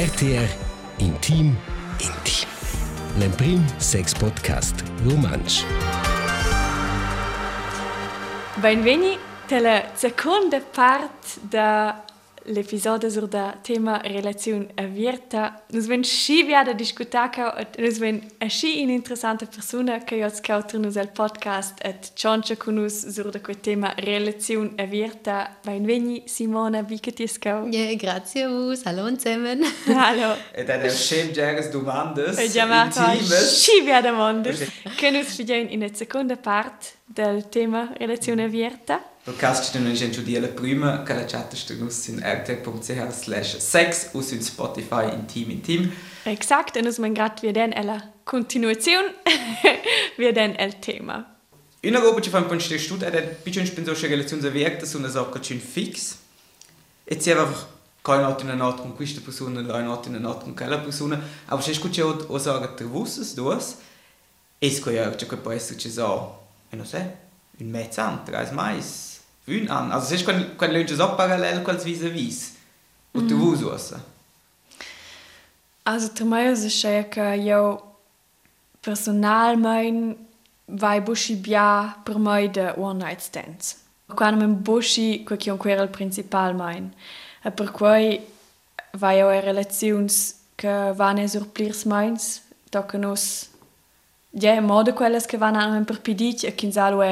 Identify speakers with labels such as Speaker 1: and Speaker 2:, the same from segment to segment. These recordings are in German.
Speaker 1: RTR Intim Intim. L'Emprim Sex Podcast Romansch.
Speaker 2: Benveni della seconda parte dell'episodio sul tema relazione aperta. Nus ven sci via da discutare e nus ven a sci un'interessante persona che io scouter nus podcast et ciancia con nus sur da quel tema relazione aperta. Benveni Simona, wie che ti scau?
Speaker 3: Ja, grazie a vos. Hallo zusammen.
Speaker 2: Hallo.
Speaker 4: Ed è un scem geres domandes
Speaker 2: E chiamata
Speaker 4: intimes.
Speaker 2: sci via da mondo. Che nus figliamo in seconda parte del tema
Speaker 4: Du kannst dir noch nicht entschuldigen, prima, che la chat ist nus in rtr.ch slash sex us in Spotify intim intim.
Speaker 2: Exakt, und man grad wir den alla continuazione wir den el tema.
Speaker 4: Una roba ci fa un po' in studi ed è più in penso che relazioni averte sono una sacca cin fix. E si einfach kein Ort in einer Art con questa persona, ein Ort in einer Art con quella persona. Aber se scucci o, o sagen, tu wusses duas, es ko ja, che può essere ci so, e non so, un mezzo an, tres mais, un an. Also se quando quando lunge so parallel quals vis a vis. Und tu wusses.
Speaker 2: Also per me è che che io personalmente vai busci bia per me de one night stands. Quando mi busci quel che è quello principal mein. E per cui vai a relazioni che vanno sur plirs meins, da che nos ja, modo quelles che vanno per pidic e kin salo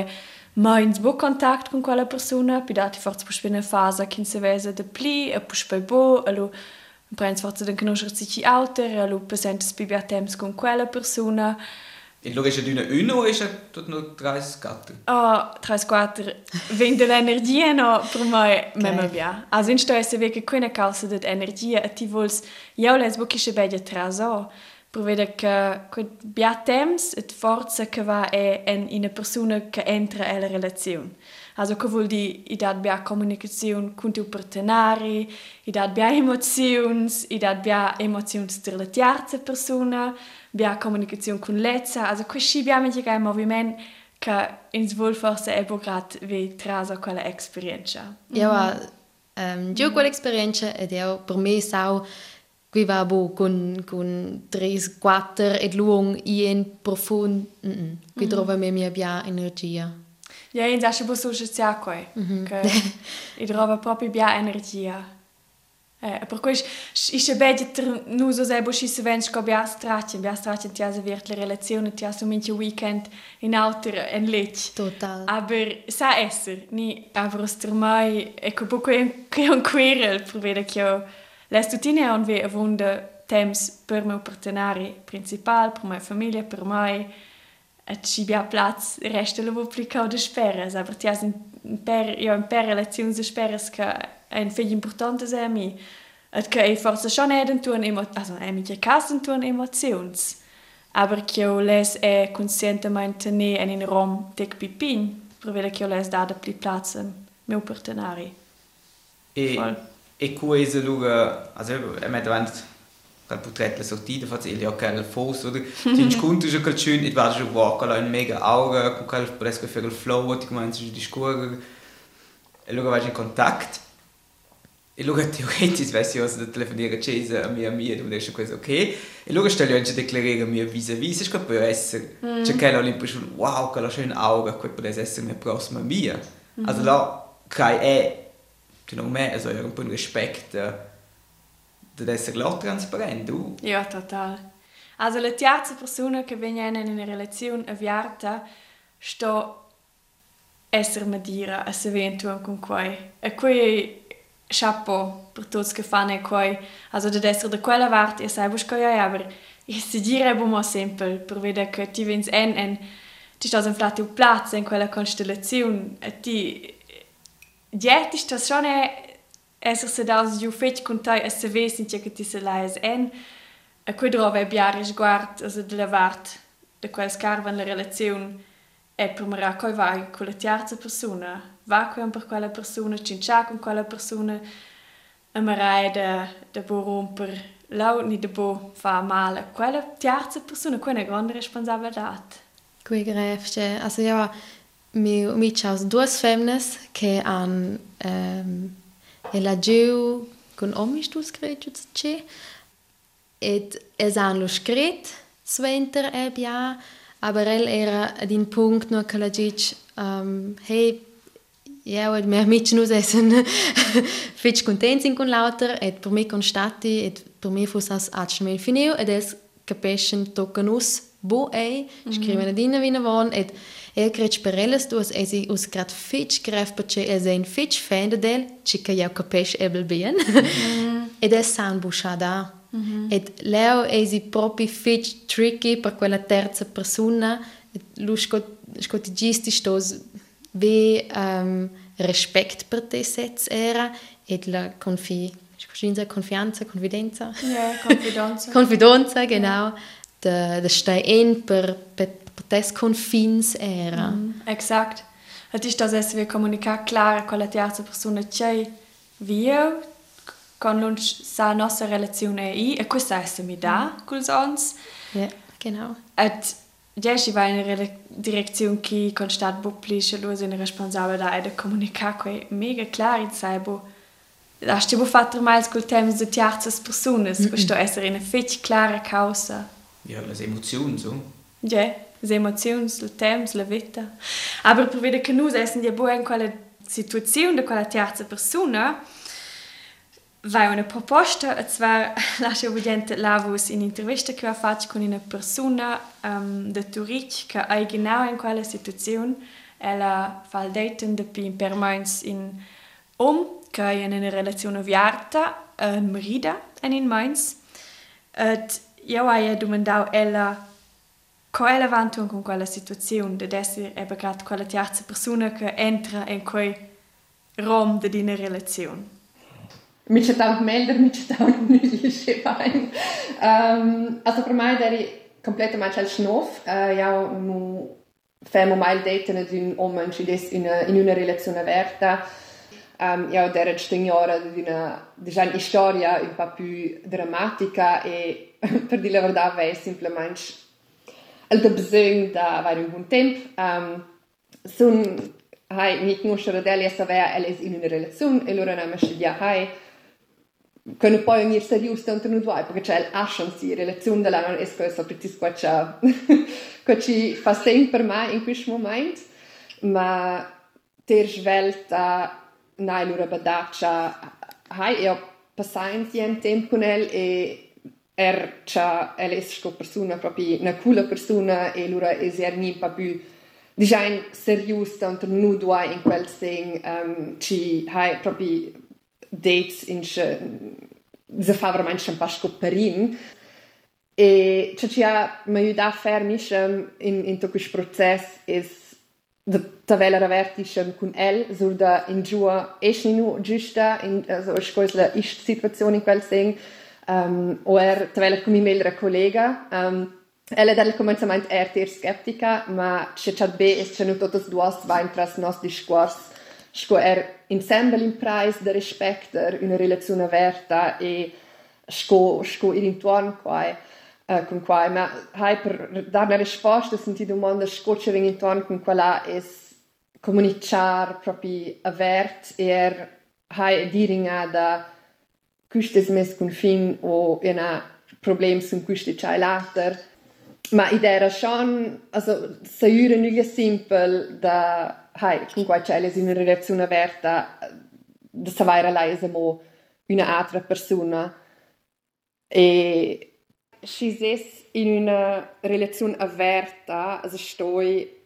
Speaker 2: è meins bo contact con quella persona, pidati forse push in fase kin se vese de pli e push bei bo, allo prends forse den conoscer sich outer, allo presentes bibia temps con quella persona.
Speaker 4: E lo che d'una una o è tutto no tres gatte.
Speaker 2: Ah, tres quattro, vende l'energia no per me mema bia. Also in sto esse veke quina causa det energia e ti vols io les bochische bedia traso. Per vedere che quel bia temps et forza che va è en una persona che entra nella relazione. Also che vuol dire i dat bia comunicazione con tu partenari, i dat bia emozions, i dat bia emozions der la terza persona, bia comunicazione con lezza, also questo bia mi un movimento che ins vuol forse è grad vi trasa quella esperienza.
Speaker 3: Ja, ähm, io quell'esperienza ed io per me sau qui va bo con con tres quattro ed luong in profund mm -mm. qui trova me mia bia energia.
Speaker 2: Ja, in zasce bo so sia coi, che i trova proprio bia energia. Eh, per cui i se bedi nu so sei bo si se vens co bia stratje, bia stratje ti asa virt le relazione, ti asa minche weekend in auter en lech.
Speaker 3: Total.
Speaker 2: Aber sa esser, ni aber oster mai, ecco bo che un querel per che io les tutine on ve avonda temps per meu partenari principal, per mia famiglia, per mai et ci bia plats resta lo plicau de speras, aber ti has un per io un per relazioni de speras che è un figlio importante se a mi. Et che e forse schon eden tu emo, also e mi che casen tu emotions. Aber che io les è conscientemente ne en in rom tek pipin, per vedere che io les da de pli plats meu partenari.
Speaker 4: E,
Speaker 2: Voll.
Speaker 4: E questo luga, also er davanti quel portrait la sortita, faccio il occhio al fosso, oder? Ti sconto già quel schön, et vado già walk, alla un mega aura, con quel presso per il flow, ti cominci a discorrere. E luego vai in contatto. E luego teoretisch weiß ich, also telefoniere Cesa a mia mia, du devi questo ok. E luego sto anche a declarare mia vis-a-vis, è che può essere, c'è che l'impressione, wow, la schöne aura, che può essere mia prossima mia. Also là, kai è, secondo me, also un po' un rispetto ad essere là trasparente.
Speaker 2: Ja, total. Also la terza persona che viene in una relazione avviata sto essere medira a se ventura con quei. E quei chapeau per tutti che fanno quei. Also da essere da quella parte e sai busco ja, aber ich si dire bumo sempre per vedere che ti vins en en ti stas inflati un platz in quella constellazione e ti ja, ti stas schon e essere sedaus giù fetch con te e se vesi che ti se lais en. E quei drove biare sguard also de levart de quel scarva la relazione e me coi vai con la terza persona. Va con per quella persona cincia con quella persona e me rai de de bo romper lau ni de bo fa male quella terza persona. Quella grande responsabilità.
Speaker 3: Qui grefce, also ja, mi mi chaus duas femmes che han ehm e la giu con omi stus credo che et es han lo scret sventer e bia, aber el era ad in punct no che la dic um, hey ja, und wir mit uns essen fetch contents in con lauter et per me constati et per me fus as atschmel finio ed es capeschen tocan us bo ei scriven ad inna vina von et el cret per elles du as esi us grad fetch gref perché es ein fetch fan del chica ja capes ebel bien ed es san bushada et leo esi propi fetch tricky per quella terza persona. Lu scot scotigisti stos ve um, respect per te sets era. Et la confi scusinza confianza confidenza.
Speaker 2: Ja, Konfidenz.
Speaker 3: confidenza genau. De de stai in per per, per tes confins era
Speaker 2: Exakt. Het is dat als we comunicare clar con la terza persona c'è via con uns sa nostra relazione i e questa è mi da col ons.
Speaker 3: Ja genau.
Speaker 2: Et Jessi va in una direzione che constat pubblica lui è responsabile da e comunicare que mega clar in sai bo. Da stiamo fatto mai col tema di terze persone questo essere una fetch clara causa
Speaker 4: Ja, les Emotionen so.
Speaker 2: Ja, le emozioni, il temps la vita. Aber vedere che nus essen die boen quella situazione de quella terza persona vai una proposta e zwar lascia ubbidiente lavus in intervista che ho fatto con una persona um, de Turic che è genau in quella situazione ella fa il dating da più per mainz in om che è in una relazione viarta in Merida, en in mainz. Et io hai domandau ella come ella avanti con quella situazione, di essere eben gerade quella terza persona che entra in quel rom di una relazione.
Speaker 5: Mi c'è tanto melder, mi c'è tanto Wein. Um, also per dat is completamente al schnof. Uh, ja, nu femo mai daten ad un uomo in una, relazione aperta. Um, ja, der hat sting ora di una diciamo, storia un po' più drammatica e per dire la verità è semplicemente الدبزين دا فارين بون تيمب سون هاي نيك مو شردال يسافيا اليس in una relazione e loro non mi sceglià hai che non puoi unir serius tanto non vuoi perché c'è l'ascion si relazione della non esco e sopra ti squaccia che ci fa sempre per me in questo momento ma ter svelta nai loro badaccia hai e ho passato insieme tempo con el e er c'ha el è sco persona proprio una cool persona e loro è er ni pa più diciamo serius tanto non due in quel thing um, ci hai proprio dates in che se fa veramente un po' scopperin e ciò ci ha mi aiutato a fermi in, in tutto questo processo è da tavella raverti con el so da in giù es nu giusta in also ich weiß la ist Situation in quel sing um, o er tavella con mi meglio collega. Um, ella dal cominciamento er ter skeptica ma c'è c'è be es c'è nu totos duas va in tras nos discors sco er ensemble in price de respecter una relazione aperta e sco sco ir intorno quai uh, con quai ma hai per dare una risposta senti domanda sco c'è ring intorno con quella es comunicar proprio avert er hai diringa da custes mes con fin o una problem sun custe chai later. Ma idea schon also saiure nulla simple da hai con quai c'è in una relazione aperta da savare lei mo una altra persona e si ses in una relazione aperta also stoi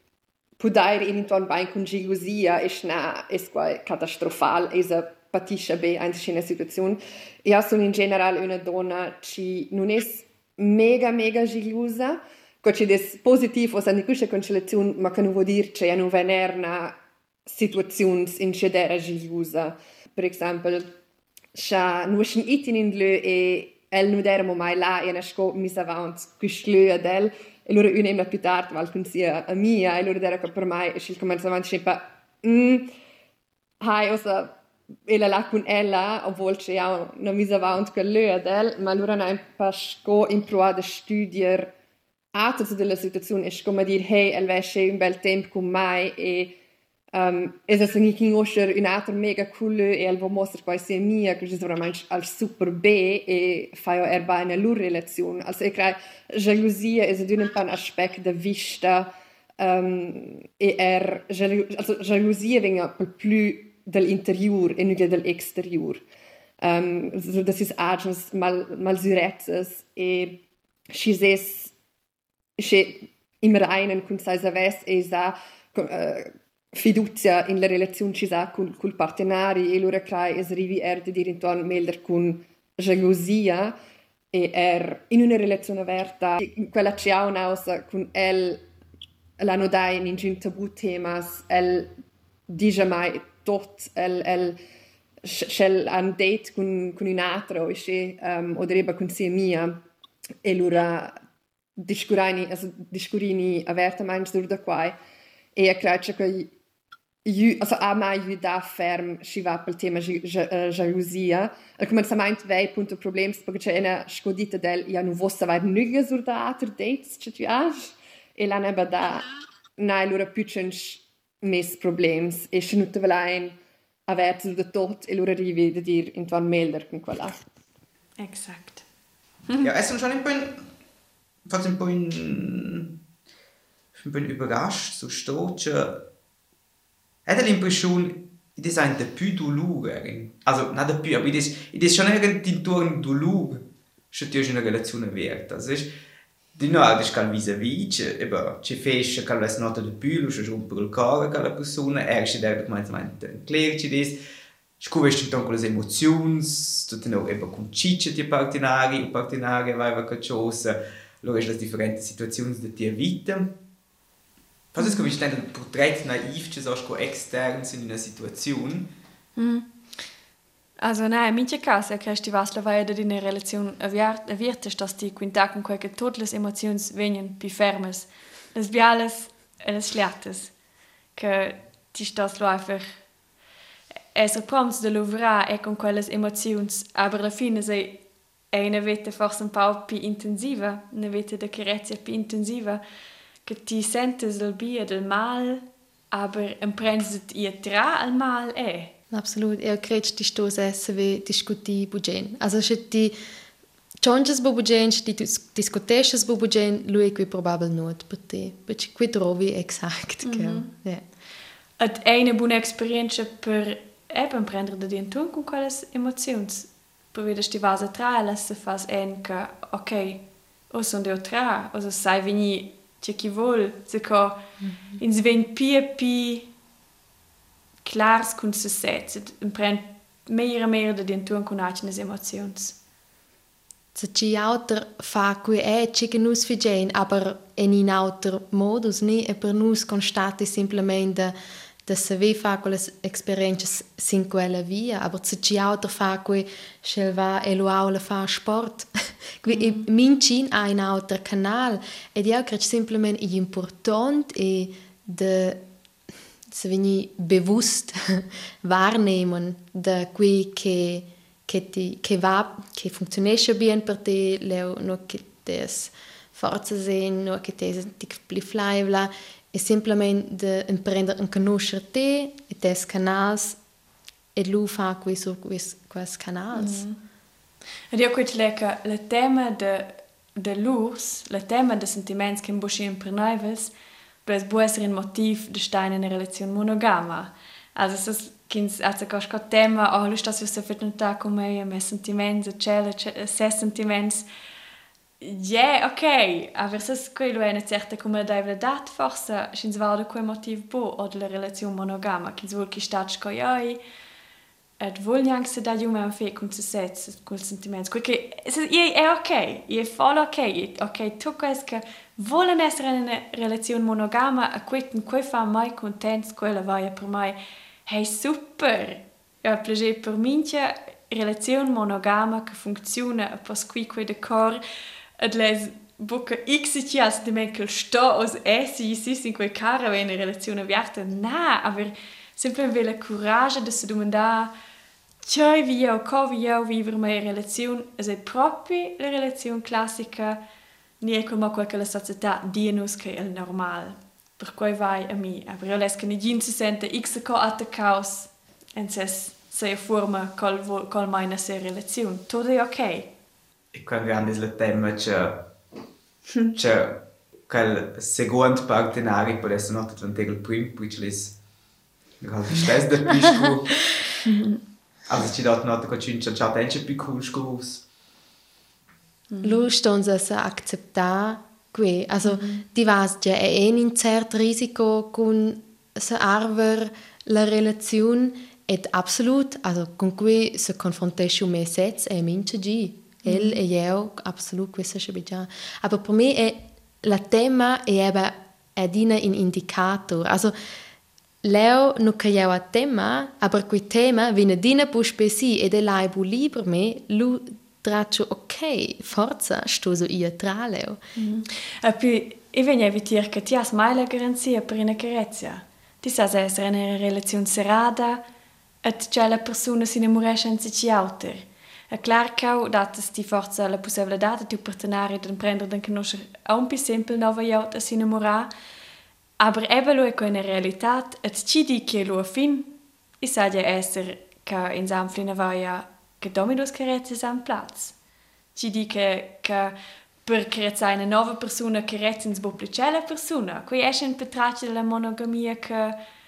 Speaker 5: pudair in intorno bei con gelosia e na es quai catastrofal es a patisce anche in una situazione. Io sono in generale una donna che non è mega, mega gigliosa, ko če je pozitiv, osa nekuša končelacijun, ma kan uvodir, če je nu venerna situacijun in če dera žiljuza. Per eksempel, ša nušin itin in dlu e el no nu dermo mai la je naško misavant kušluje del, e lura unem na pitart val kuncija a mia, e lura dera ka per mai, e šil komenzavanti še pa, mm, hai, osa, e la kun ella obwohl che ja no mis avant quel lö adel ma loro na un pa sco in proa de studier Ato della situazione è come dire hey el vesce un bel tempo con mai e Um, e se mi conoscer un altro mega cool e el vo mostra poi sia mia che ci veramente al super b e fa io erba in loro relazione. Also ich crei jalousia è un pan aspect de vista um, e er jalousia venga per più dell'interior e non dell'exterior um, so das ist agents mal mal suretzes e si ses si im reinen kun sai saves e sa uh, fiducia in la relazione ci sa con col partenari e loro crai es rivi er di dire intorno melder con gelosia e er in una relazione aperta quella ci ha un'ausa con el l'hanno dai in un tabù temas el dice mai tot el el shell un date con con un altro e che um, o dovrebbe con sia mia e loro discurini also discurini apertamente dur da qua e a credo che ju, also a mai ju da ferm si va pel tema jalousia. Al començament vei punto problems perché c'è una scodita del ja nu vossa vai nüge sur da alter dates c'è tu as e la neba da nai lura pütschens mes problems e se nutte velain aver de tot e lura rivi de dir in twan melder con quella.
Speaker 2: Exakt.
Speaker 4: ja, es sind schon ein bisschen, fast ein bisschen, ich bin überrascht, so steht Ed è l'impressione id es ein de più dolore. Also, na de più, aber id es, id es schon ein intorno dolore. Schon tu una relazione aperta. Also, ist, Di no agis cal vis-a-vis, che, e beh, che fesce, cal ves nota de pül, che giù per il core, cal la persona, er che der documenti mente in clear, che dis, scuves tu ton con le emozions, tu te no, e beh, con cicce ti partinari, o partinari vai va cacciosa, loro es las differenti situazioni de tia vita. Fas es, come ich stende, portrait naiv, che so, sco extern in una situazione,
Speaker 2: mm. Also nein, in meinem Caso, kannst du was lavare in einer Relation avviertes, dass die Quintagen quei che tutte le emozioni vengono più fermes. Les biales e les schlettes. Che ti lo einfach essere proms de lovra e con quelle emozioni, aber alla fine sei è una vita forse un po' più intensiva, una vita di carezza più intensiva che ti senti il del mal, aber imprensit ihr tra al mal è.
Speaker 3: Absolut. Ja, kreč ti što se sve diskuti buđen. Also še ti čončes bo buđen, še ti diskotešes bo buđen, lui qui probabel not per te. Pač qui trovi exact. Mm -hmm. ja.
Speaker 2: Et ene bune experientia per eben prender da dien tun con quales emozions. Provedes ti vasa tra e lasse fas en ca, ok, o son deo tra, o so sai vini ce chi vol, se co, mm -hmm. in sven pie pie clars kun se set, prend mehr e mehr da din tun con acne emozions.
Speaker 3: Se ci auter fa qui è ci che nus fi gen, aber in in auter modus ni e per nus constate simplemente da se ve fa quelle esperienze sin quella via, aber se ci auter fa qui schel va e lo aula fa sport. Qui mm. mincin ha un altro canal ed io credo semplicemente è importante e de se veni bewusst wahrnehmen da qui che che ti che va che funzionisce bien per te leo no che des forza sen no che te ti pli flyvla e semplicemente de imprendere un conoscere te e des canals e lu fa qui su quis quis canals mm.
Speaker 2: Ed io quit leca la tema de de lurs, la tema de sentiments che imbuschen per pues può essere un motiv de stein in relazione monogama. Also es kins also kosch ko tema oh lust das so fit nota come me sentiments, cele se sentiments. Ja, yeah, ok, aber ist quello è una certa come da dat forse, schins war da quel motiv bo od la relazione monogama, kins vuol chi stat co joi et vogliang se da jume an fe cum se set col sentiments. Quel è, è ok è voll ok ok tu quest che volen essere in una relazione monogama a quel quel fa mai content quella vai per mai. Hey super. Ja piace per minchia. Relazione monogama che funziona pas qui quel de cor et les buca x ci as de menkel sto os essi si in quel cara in relazione aperta. Na aber sempre vela courage de se domandare Tjoj vi eu co vi eu vivere mai relazione? È proprio la relazione classica ni è come quella che la società dinos che è normal per quei vai a mi. Aber io les che ne gin si sente x co attaccaus en ses se forma col col mai na se relazione. Tutto è ok.
Speaker 4: E qua grande il tema c'è c'è quel secondo partenario può essere noto durante il primo perché è gerade stess der pisco also ci dort noto che ci c'è già tante piccole scus
Speaker 3: Lu ston se se acceptar que also di vas ja è un incert risiko con se arver la relazione et absolut. Also con cui se confrontesce me sets e mince gi el e io absolut questo che già aber per me è la tema è eba è dina in indicator. Also Leo non che io a tema, aber quel tema viene dina pu spesi ed è lai bu liber me, lu traccio ok, forza, sto so io tra Leo.
Speaker 2: E poi, io vengo a dire che ti hai mai la garanzia per una carezia. Ti sai essere in una relazione serata e c'è la persona si innamoresce in sich alter. È chiaro che dato ti forza la possibilità di tuo partenario di prendere di conoscere a un più semplice nuova jaut a si innamorare, aber eben lo è una realtà e ci di che lo fin, i sa essere che in Samflina vaia che Dominus carezze san plaz. Ci dice che per carezzare una nuova persona carezza in sbopplice la persona. Qui esce in petraccio della monogamia che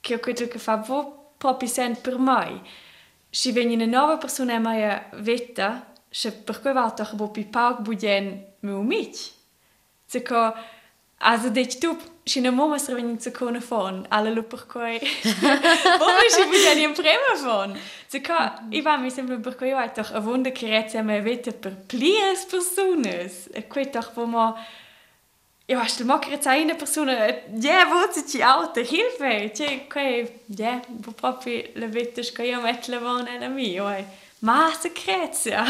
Speaker 2: che è quello che fa vo proprio sent per me. Se viene una nuova persona e mai vetta, se per cui va a trovare più pauk budien mi Se Cioè also deci tu și ne mama să venim să cone fon, alle lu per cui mama și budien in prima fon. Se ko i va mi sempre per cui ai toch a wunde carezia me vete per plies personas. E qui toch wo ma Ja, hast du mal gerade eine Person, ja, wo sie die Auto, Hilfe, cioè, que, ja, wo proprio le vette io metto le vone a me, oi, ma secrezia.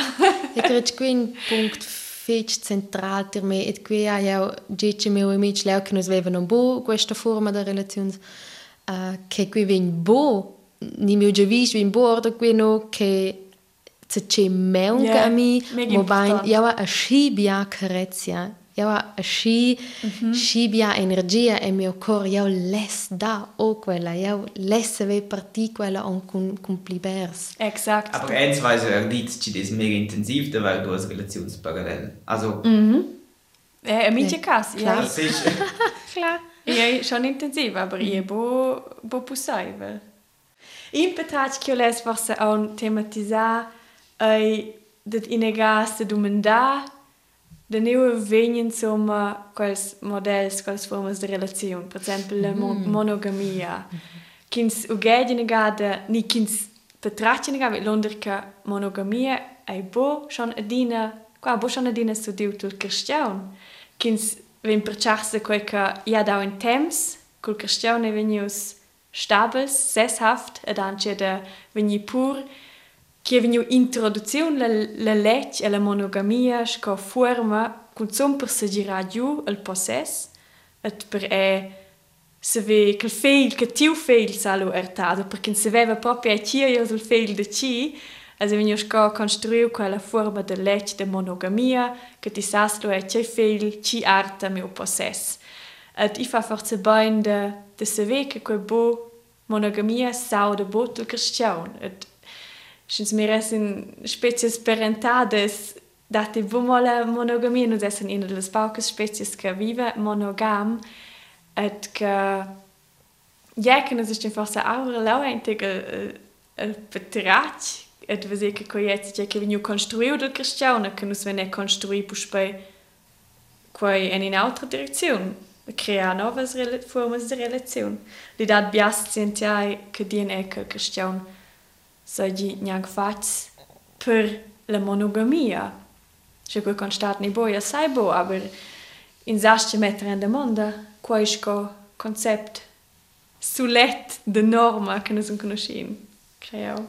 Speaker 3: E credo che un punto fece centrale per me e qui io dice mio amici leo che nos avevano bo questa forma di relazione uh, che qui ven bo ni mio già visto in bordo qui no che se c'è meun
Speaker 2: Ja,
Speaker 3: yeah, a
Speaker 2: mega
Speaker 3: mo bain io a scibia carezia io a sci scibia energia e mio cor io les da o quella io les ve parti quella on con complibers
Speaker 2: Exakt.
Speaker 4: aber eins weiß er dit ci des mega intensiv da war du as relationsparallel also
Speaker 2: Eh, a minha casa,
Speaker 3: Klar.
Speaker 2: ja.
Speaker 4: das ist
Speaker 2: Klar. Ja, schon intensiv, aber ich bo, bo possível. In petrats que eu les forse a un tematizar ai det inegas de nieuwe venien insomma quels models, quels formas de relazione, per esempio la mon monogamia. Kins ugedi negada, ni kins petrats negada, londer que monogamia ai bo schon adina, qua bo schon adina studiu tul cristian. Kins vem perciarse quei che ia dau in temps, col cristian e venius stabils, sesshaft, ed anche de veni pur, che vegniu introduziun la la lec e la monogamia sco forma cun som per se giradiu al possess et per e se ve quel feil che tiu feil salo ertado perché se veva proprio a tia io sul feil de ci Also wenn ich gar konstruiere quella forma de lec de monogamia che ti saslo e c'è feil ci arta mio possess. Et i fa forse bain de de se ve che quel bo monogamia sau de botel christian et mir spezies parentades dat de bumolle monogamie nu dessen in des Baukes spezies ka vive monogam et ke jeken is den forse aure lauentegel betrat et we seke ko jeke vin konstrui del Christiane kun us wenn er konstrui puspei quai en in altra direktion crea novas formas de relaziun. Li dat bias sentiai che die en ecke Christiane seigi njang fats per la monogamia. Še ko constat ni boja sai bo, aber in zasce mettere in demanda quaisco concept sulet de norma che nos conoscin. Creo.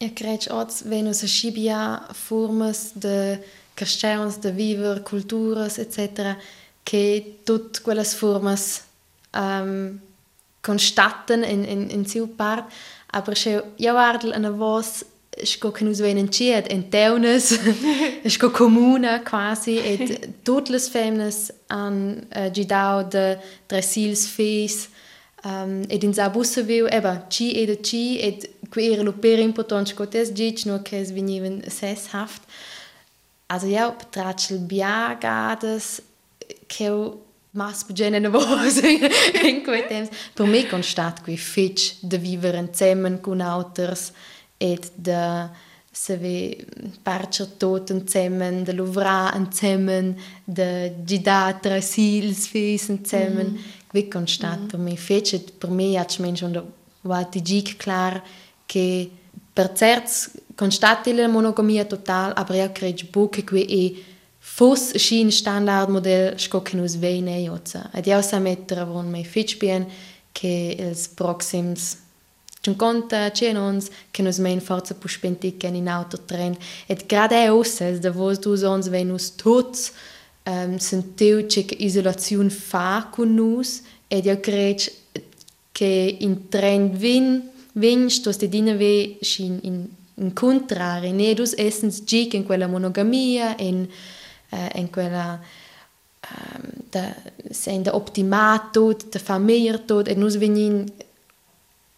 Speaker 3: Ja, auch, wenn uns scibia formas de cristianos, de viver, culturas, etc., che tutte quelle formas um, constatten in, in, in seu part, aber se io guardo una voz sco che nus venen ciet en teunes, sco comuna quasi, et tutte le femmes han uh, gidau de dressils um, ed in sa bussa viu, eba, ci e de ci, et qui era lo per important sco tes gic, no che es veniven sesshaft. Also ja, betratschel biagades, che mas bugene voz in quei temps. Per me constat qui fitch de vivere insieme con auters et de se ve parcher tot insieme, de lovra insieme, de gida tra sils fes insieme. Mm. Qui constat mm. per me fitch et per me hat men schon da war die gig klar che per certs constat la monogamia total, aber ja credo che qui e Fos schien standardmodell scocinus veine jozza. Ed io sa mettere avon mai fitch bien che els proxims C'un conta c'è ons che nos mein forza puspentic in autotrend et grade è osses da vos dus ons venus tots um, sentiu che isolazione fa con nus ed io cred che in trend vin vin sto ste dine ve shin in in contrari nedus essens gig in quella monogamia in eh, in quella um, da sein der optimatot der familiertot e nus venin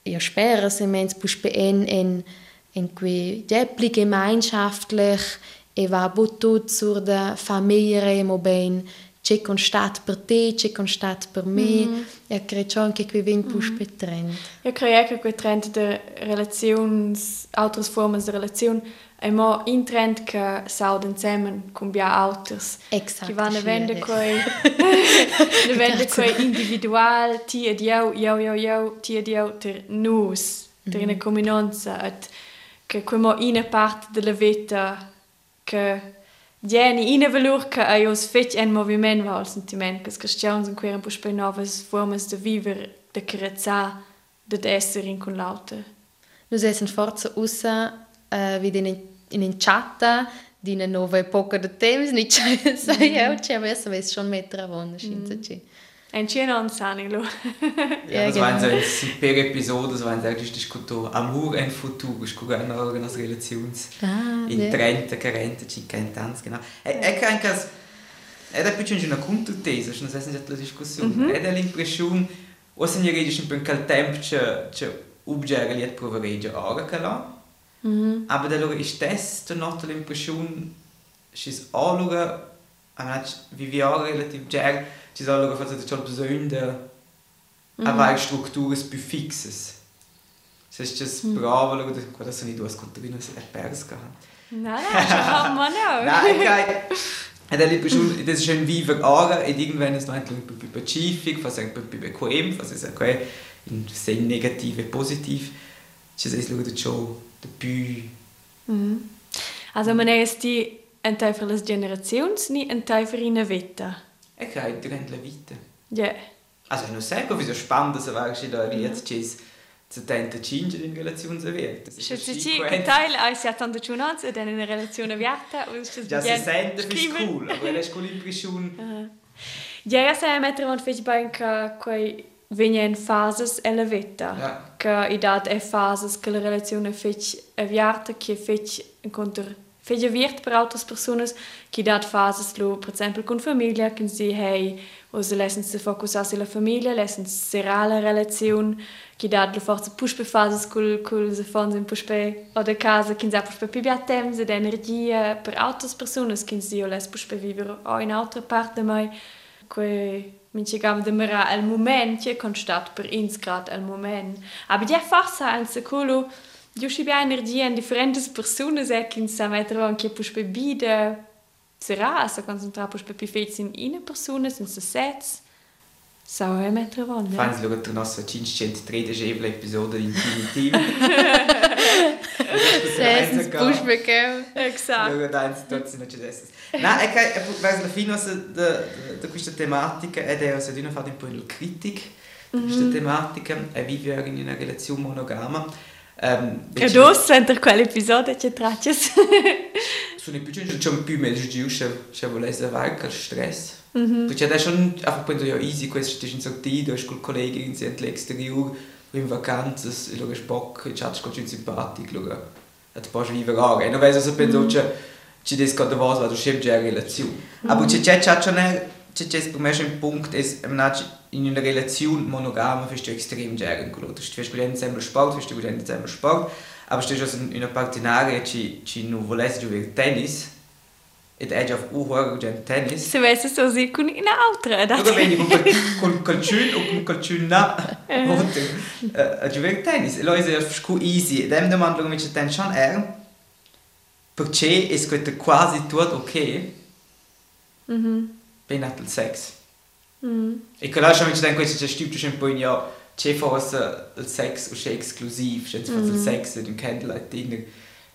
Speaker 3: io spero se mens puspe en en in qui depli gemeinschaftlich e va butut sur der familie mo ben c'è constat per te, c'è constat per me, mm. e credo anche che vin puspe mm. trend.
Speaker 2: Io credo che quel trend de relazions, altre forme de relazione Emo in trend che sauden zusammen con bia auters.
Speaker 3: Exakt.
Speaker 2: Che vanno vende coi ne vende coi individual ti ed io io io io ti ed io ter nus ter mm -hmm. una comunanza et che come in parte della vita che Jeni ina valur che a jos fetch en moviment va al sentiment che cristians in queren puspe novas formas de viver de carezza de essere in con l'auto.
Speaker 3: Nus essen forza ussa uh, wie den in en chatta di una nuova epoca di temps, ni c'è, sai, mm. io avessi messo schon mettere a vonda, scinza ci.
Speaker 2: En ci non sani lo.
Speaker 4: Ja, das waren so ein super Episode, das waren eigentlich diskuto Amor en futuro, ich gucke eine Organis Relations
Speaker 3: ah,
Speaker 4: in Trenta, Carenta, ci cantanz, genau. E, e che anche ed è più una contutesa, non so se la discussione, mm -hmm. è l'impressione, o se mi redici un po' il tempo, c'è, c'è, ubgere li et provereggia ora che là,
Speaker 3: Mhm.
Speaker 4: Aber dann ist das die Impression, ist anschauen, wie wir auch relativ ger, ist anschauen, was es schon besonders mhm. aber eine Struktur ist fixes. Das ist das mhm. bravo, schau, das ist nicht Kontrino, das ist Pers gehabt.
Speaker 2: Nein, nein, schon man auch.
Speaker 4: Nein, ich habe schon, das ist ein Viver Ara, und irgendwann ist es noch ein bisschen beschäftigt, was ein bisschen bequem, was ist okay, in sehr negativ, positiv. Das ist schon dabei.
Speaker 2: Mhm. Also man ist die ein Teil für las generazions ni ein Teil für ihre Vita.
Speaker 4: Okay, durante la vita.
Speaker 2: Ja. Yeah.
Speaker 4: Also non sai wieso spannend se vai da jetzt cis 75 in relazione aperta.
Speaker 2: Se ci ci un teil hai 75 ed è in relazione aperta o
Speaker 4: se Ja, se sente fi cool, aber è con l'impressione.
Speaker 2: Ja, ja, sai mettere un Facebook quei venien fases ella vita.
Speaker 4: Ja.
Speaker 2: Che i dat è fases che la relazione fec aviarta che fec incontr fec aviert per altre personas che dat fases lo per esempio con famiglia che si hey o se lassen se focussar sulla famiglia lassen serà la relazione che dat lo forza puspe fases col col se in puspe o de casa che sa puspe più temps ed energia per altre personas che si o les puspe vivere o in altra parte mai que Mince gam de mera el moment che constat per ins grad el moment. Aber die farsa al secolo Io ci bia energia in differenti persone se che sa mettere anche puspe bide serà sa concentrare puspe più fez in una persona senza sets. Sau è mettere von.
Speaker 4: Fans lo tu nostra 513 episode di Team Team.
Speaker 3: Puspe che.
Speaker 2: Esatto.
Speaker 4: Lo da in situazione ci desses. Na, è che verso la fine di questa tematica ed è una fare un po' di critica di questa tematica e vivere in una relazione monogama. Um,
Speaker 2: e dos entre quell'episodio che traccias.
Speaker 4: Sono più giù, c'è un più meglio giù, se volesse quel stress.
Speaker 2: Mm -hmm.
Speaker 4: Perché è schon einfach quando io easy questo ci sono sortito, du hast con colleghi in all'exteriore, in vacanze, e lo Bock, ich hatte schon simpatico, et pots viver anche. E non vedo se penso che ci desca da vas, vado sempre già relazione. Aber c'è c'è c'è c'è c'è c'è per me un punkt ist, in una relazione monogama fist du extrem gern quello. Du fist gut sempre Sport, fist du gut sempre Sport, aber stehst also in una partenaria ci ci non volesse giocare tennis. Ed è già un gioco di tennis.
Speaker 2: Se avessi così con un'altra.
Speaker 4: Allora vedi, con calciun o con calciun na, a giocare tennis. Allora è easy. Dem domando come c'è tension è perché è questo quasi tutto ok. Mhm. Ben il sex. Mhm. E che lascia mi c'è questo c'è stupito un po' in ja, c'è forse il sex o c'è esclusiv, c'è forse il sex di un candlelight dinner.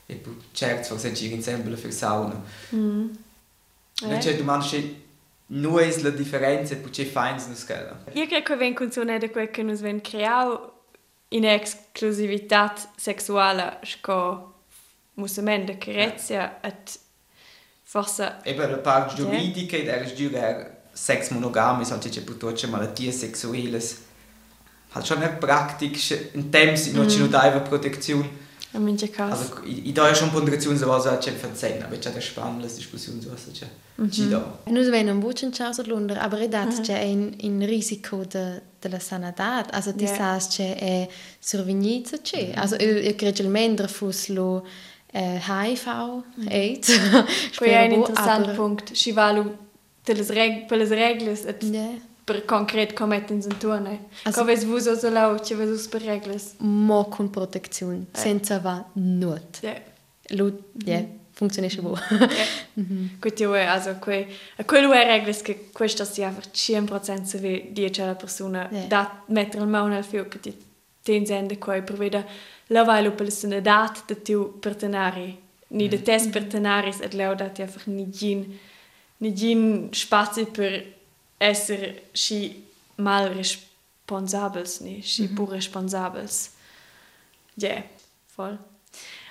Speaker 4: E poi certo, forse c'è insieme per sauna. Mm. Eh. Non c'è domanda c'è nu è la differenza per c'è fines nus quella.
Speaker 2: Io credo che ven funziona da quel che nus ven creau in exclusività sexuale sco musemen de carezia et forse
Speaker 4: Eben la parte giuridica ed era giure sex monogami, so c'è purtroppo malattie sexuelle. Hat schon eine Praktik in dem Sinne, mm. non c'è protezione.
Speaker 2: In mince caz.
Speaker 4: Also, i, i da schon ponderazione so was c'è fazen, aber c'è da spannende discussione so was c'è. Ci da.
Speaker 3: Nus ven un buchen chance lunder, aber i dat c'è in in risiko de de la also di yeah. sas c'è è survegnizza c'è. Also io credo il mendra fus lo eh, HIV, AIDS.
Speaker 2: Poi è un interessant punkt. Valu delle regole, delle regole, yeah per concret comet in Santurne. Also, Come vus so lau, ci vus per regles?
Speaker 3: Mo con protezione, eh. senza va nuot.
Speaker 2: Yeah.
Speaker 3: Lu, yeah. Mm. Funzionisce buono.
Speaker 2: Quindi, also, que, quello è regles che questo sia per 100% se vi dice alla persona yeah. da mettere il mano al fio che ti tenzende qua per vedere la vai per la dat de tu pertenari ni de test pertenaris et leo dat einfach ni gin ni gin spazio per essere schi mal responsabels ne schi mm -hmm. pur responsabels yeah, voll.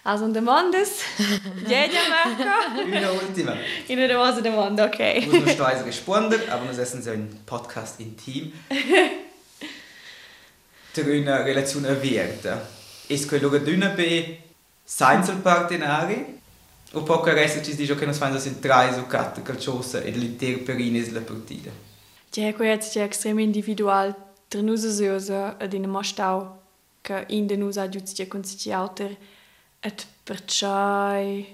Speaker 2: Also demandes ja ja Marco.
Speaker 4: Una ultima.
Speaker 2: In der was demanda okay.
Speaker 4: Muss man steise responden aber wir essen so ein Podcast intim der una relazione aperta es quello che d'una be senza il partenari o poco resto ci dice che non fanno in tre o quattro calciosa e l'intero perine la partita
Speaker 2: jetzt ja extrem individual Trenuse seuse et in Mastau que in den us adjuzie consistiauter et perchai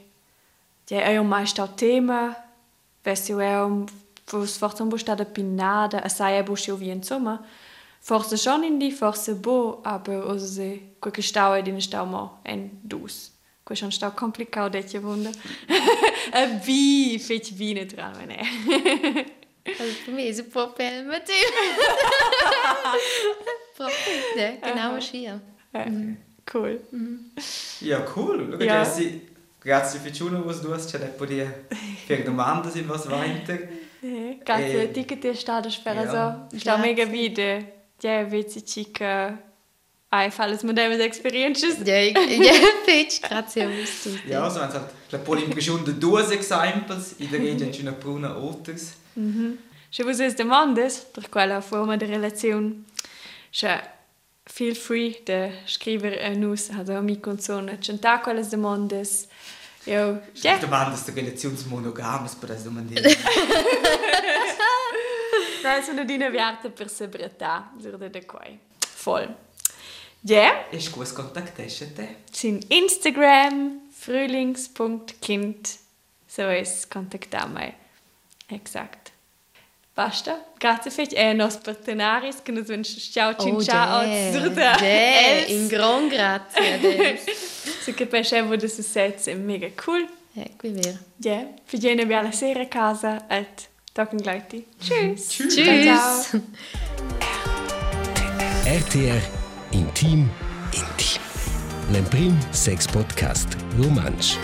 Speaker 2: Di e om mai stau tema wes um vos fort am bostad a pinade a saia bochio wie en Zommer. Forse schon in die forse bo aber o se ko gestaue den Staumer en dus. Ko schon stau komplikau detje wunde. wie fit wie net dran wenn e.
Speaker 3: Also für mich ist es Propel mit dem. Propel, ne? Genau hier.
Speaker 2: Mhm. Cool. Mhm.
Speaker 4: Ja, cool. Schau, ja. Jessie, grazie für die was du hast. C'è po di per domande sind was weiter.
Speaker 2: Grazie a te che ti è stato spero so. Sta mega vide. Ja, vezi chica. Hai falles modello di experiences.
Speaker 3: Ja, ja, fetch, grazie a voi.
Speaker 4: Ja, so, also, la poli impression de due examples, in der Regel in una bruna oters.
Speaker 2: Mhm. Se vos es demandes per quella forma de relazione, se feel free de scriver a nus, also a mi consona, centa quelle demandes.
Speaker 4: Jo, ja. Demandes de relazions monogames per das domandere.
Speaker 2: Dai, sono dine viarte per sebreta, zurde de quai. Voll. Ja.
Speaker 4: Ich kus kontaktesche te.
Speaker 2: Sin Instagram frühlings.kind. So es kontaktamai. Exakt. Basta. Grazie fetch e nos partenaris che nos vens ciao cin
Speaker 3: oh,
Speaker 2: ciao
Speaker 3: zurda. Yeah, in gran grazie.
Speaker 2: so che pensevo di success è mega cool.
Speaker 3: Ja, qui vero.
Speaker 2: Ja, yeah. vi viene bella sera a casa et talking gleich. Tschüss.
Speaker 3: Tschüss. Tschüss.
Speaker 1: RTR Intim Intim. L'Emprim Sex Podcast Romansch.